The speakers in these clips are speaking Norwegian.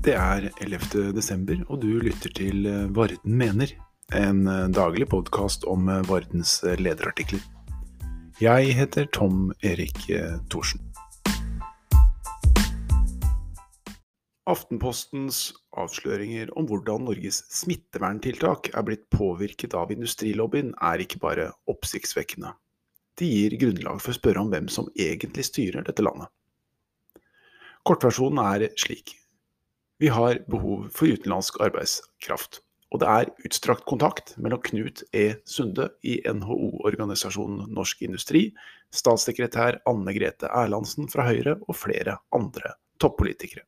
Det er 11. desember, og du lytter til eh, Varden mener, en eh, daglig podkast om eh, Vardens lederartikler. Jeg heter Tom Erik Thorsen. Aftenpostens avsløringer om hvordan Norges smitteverntiltak er blitt påvirket av industrilobbyen, er ikke bare oppsiktsvekkende. De gir grunnlag for å spørre om hvem som egentlig styrer dette landet. Kortversjonen er slik. Vi har behov for utenlandsk arbeidskraft. Og det er utstrakt kontakt mellom Knut E. Sunde i NHO-organisasjonen Norsk Industri, statssekretær Anne Grete Erlandsen fra Høyre og flere andre toppolitikere.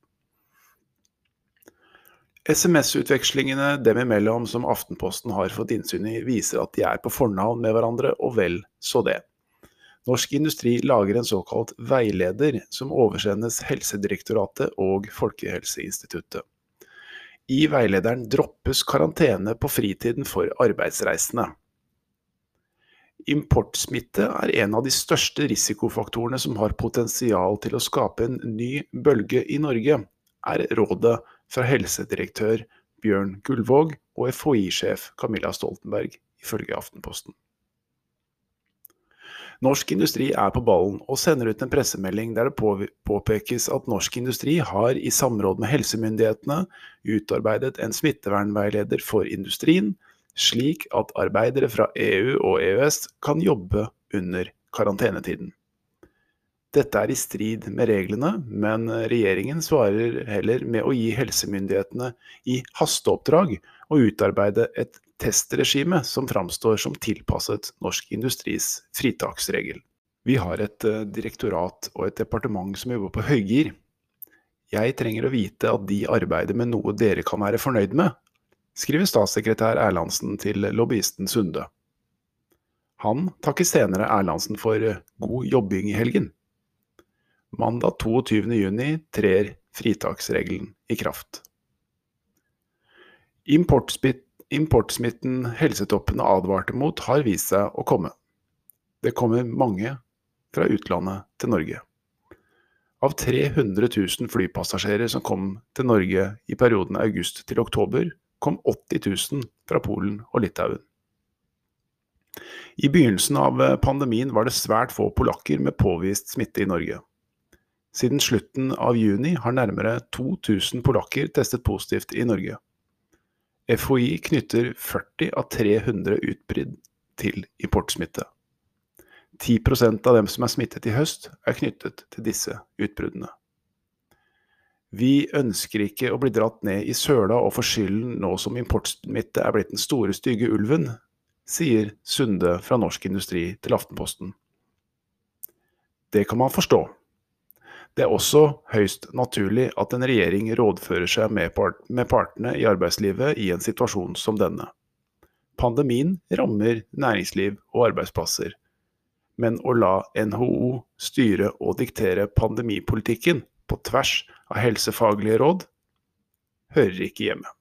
SMS-utvekslingene dem imellom som Aftenposten har fått innsyn i, viser at de er på fornavn med hverandre, og vel så det. Norsk Industri lager en såkalt veileder som oversendes Helsedirektoratet og Folkehelseinstituttet. I veilederen droppes karantene på fritiden for arbeidsreisende. Importsmitte er en av de største risikofaktorene som har potensial til å skape en ny bølge i Norge, er rådet fra helsedirektør Bjørn Gullvåg og FHI-sjef Camilla Stoltenberg, ifølge Aftenposten. Norsk Industri er på ballen og sender ut en pressemelding der det påpekes at Norsk Industri har i samråd med helsemyndighetene utarbeidet en smittevernveileder for industrien, slik at arbeidere fra EU og EØS kan jobbe under karantenetiden. Dette er i strid med reglene, men regjeringen svarer heller med å gi helsemyndighetene i hasteoppdrag å utarbeide et testregime som framstår som tilpasset norsk industris fritaksregel. Vi har et eh, direktorat og et departement som jobber på høygir. Jeg trenger å vite at de arbeider med noe dere kan være fornøyd med, skriver statssekretær Erlandsen til lobbyisten Sunde. Han takker senere Erlandsen for eh, god jobbing i helgen. Mandag 22.6 trer fritaksregelen i kraft. Importspitt Importsmitten helsetoppene advarte mot, har vist seg å komme. Det kommer mange fra utlandet til Norge. Av 300 000 flypassasjerer som kom til Norge i perioden august til oktober, kom 80 000 fra Polen og Litauen. I begynnelsen av pandemien var det svært få polakker med påvist smitte i Norge. Siden slutten av juni har nærmere 2000 polakker testet positivt i Norge. FHI knytter 40 av 300 utbrudd til importsmitte. 10% av dem som er smittet i høst, er knyttet til disse utbruddene. Vi ønsker ikke å bli dratt ned i søla og få skylden nå som importsmitte er blitt den store, stygge ulven, sier Sunde fra Norsk Industri til Aftenposten. Det kan man forstå. Det er også høyst naturlig at en regjering rådfører seg med, part med partene i arbeidslivet i en situasjon som denne. Pandemien rammer næringsliv og arbeidsplasser, men å la NHO styre og diktere pandemipolitikken på tvers av helsefaglige råd hører ikke hjemme.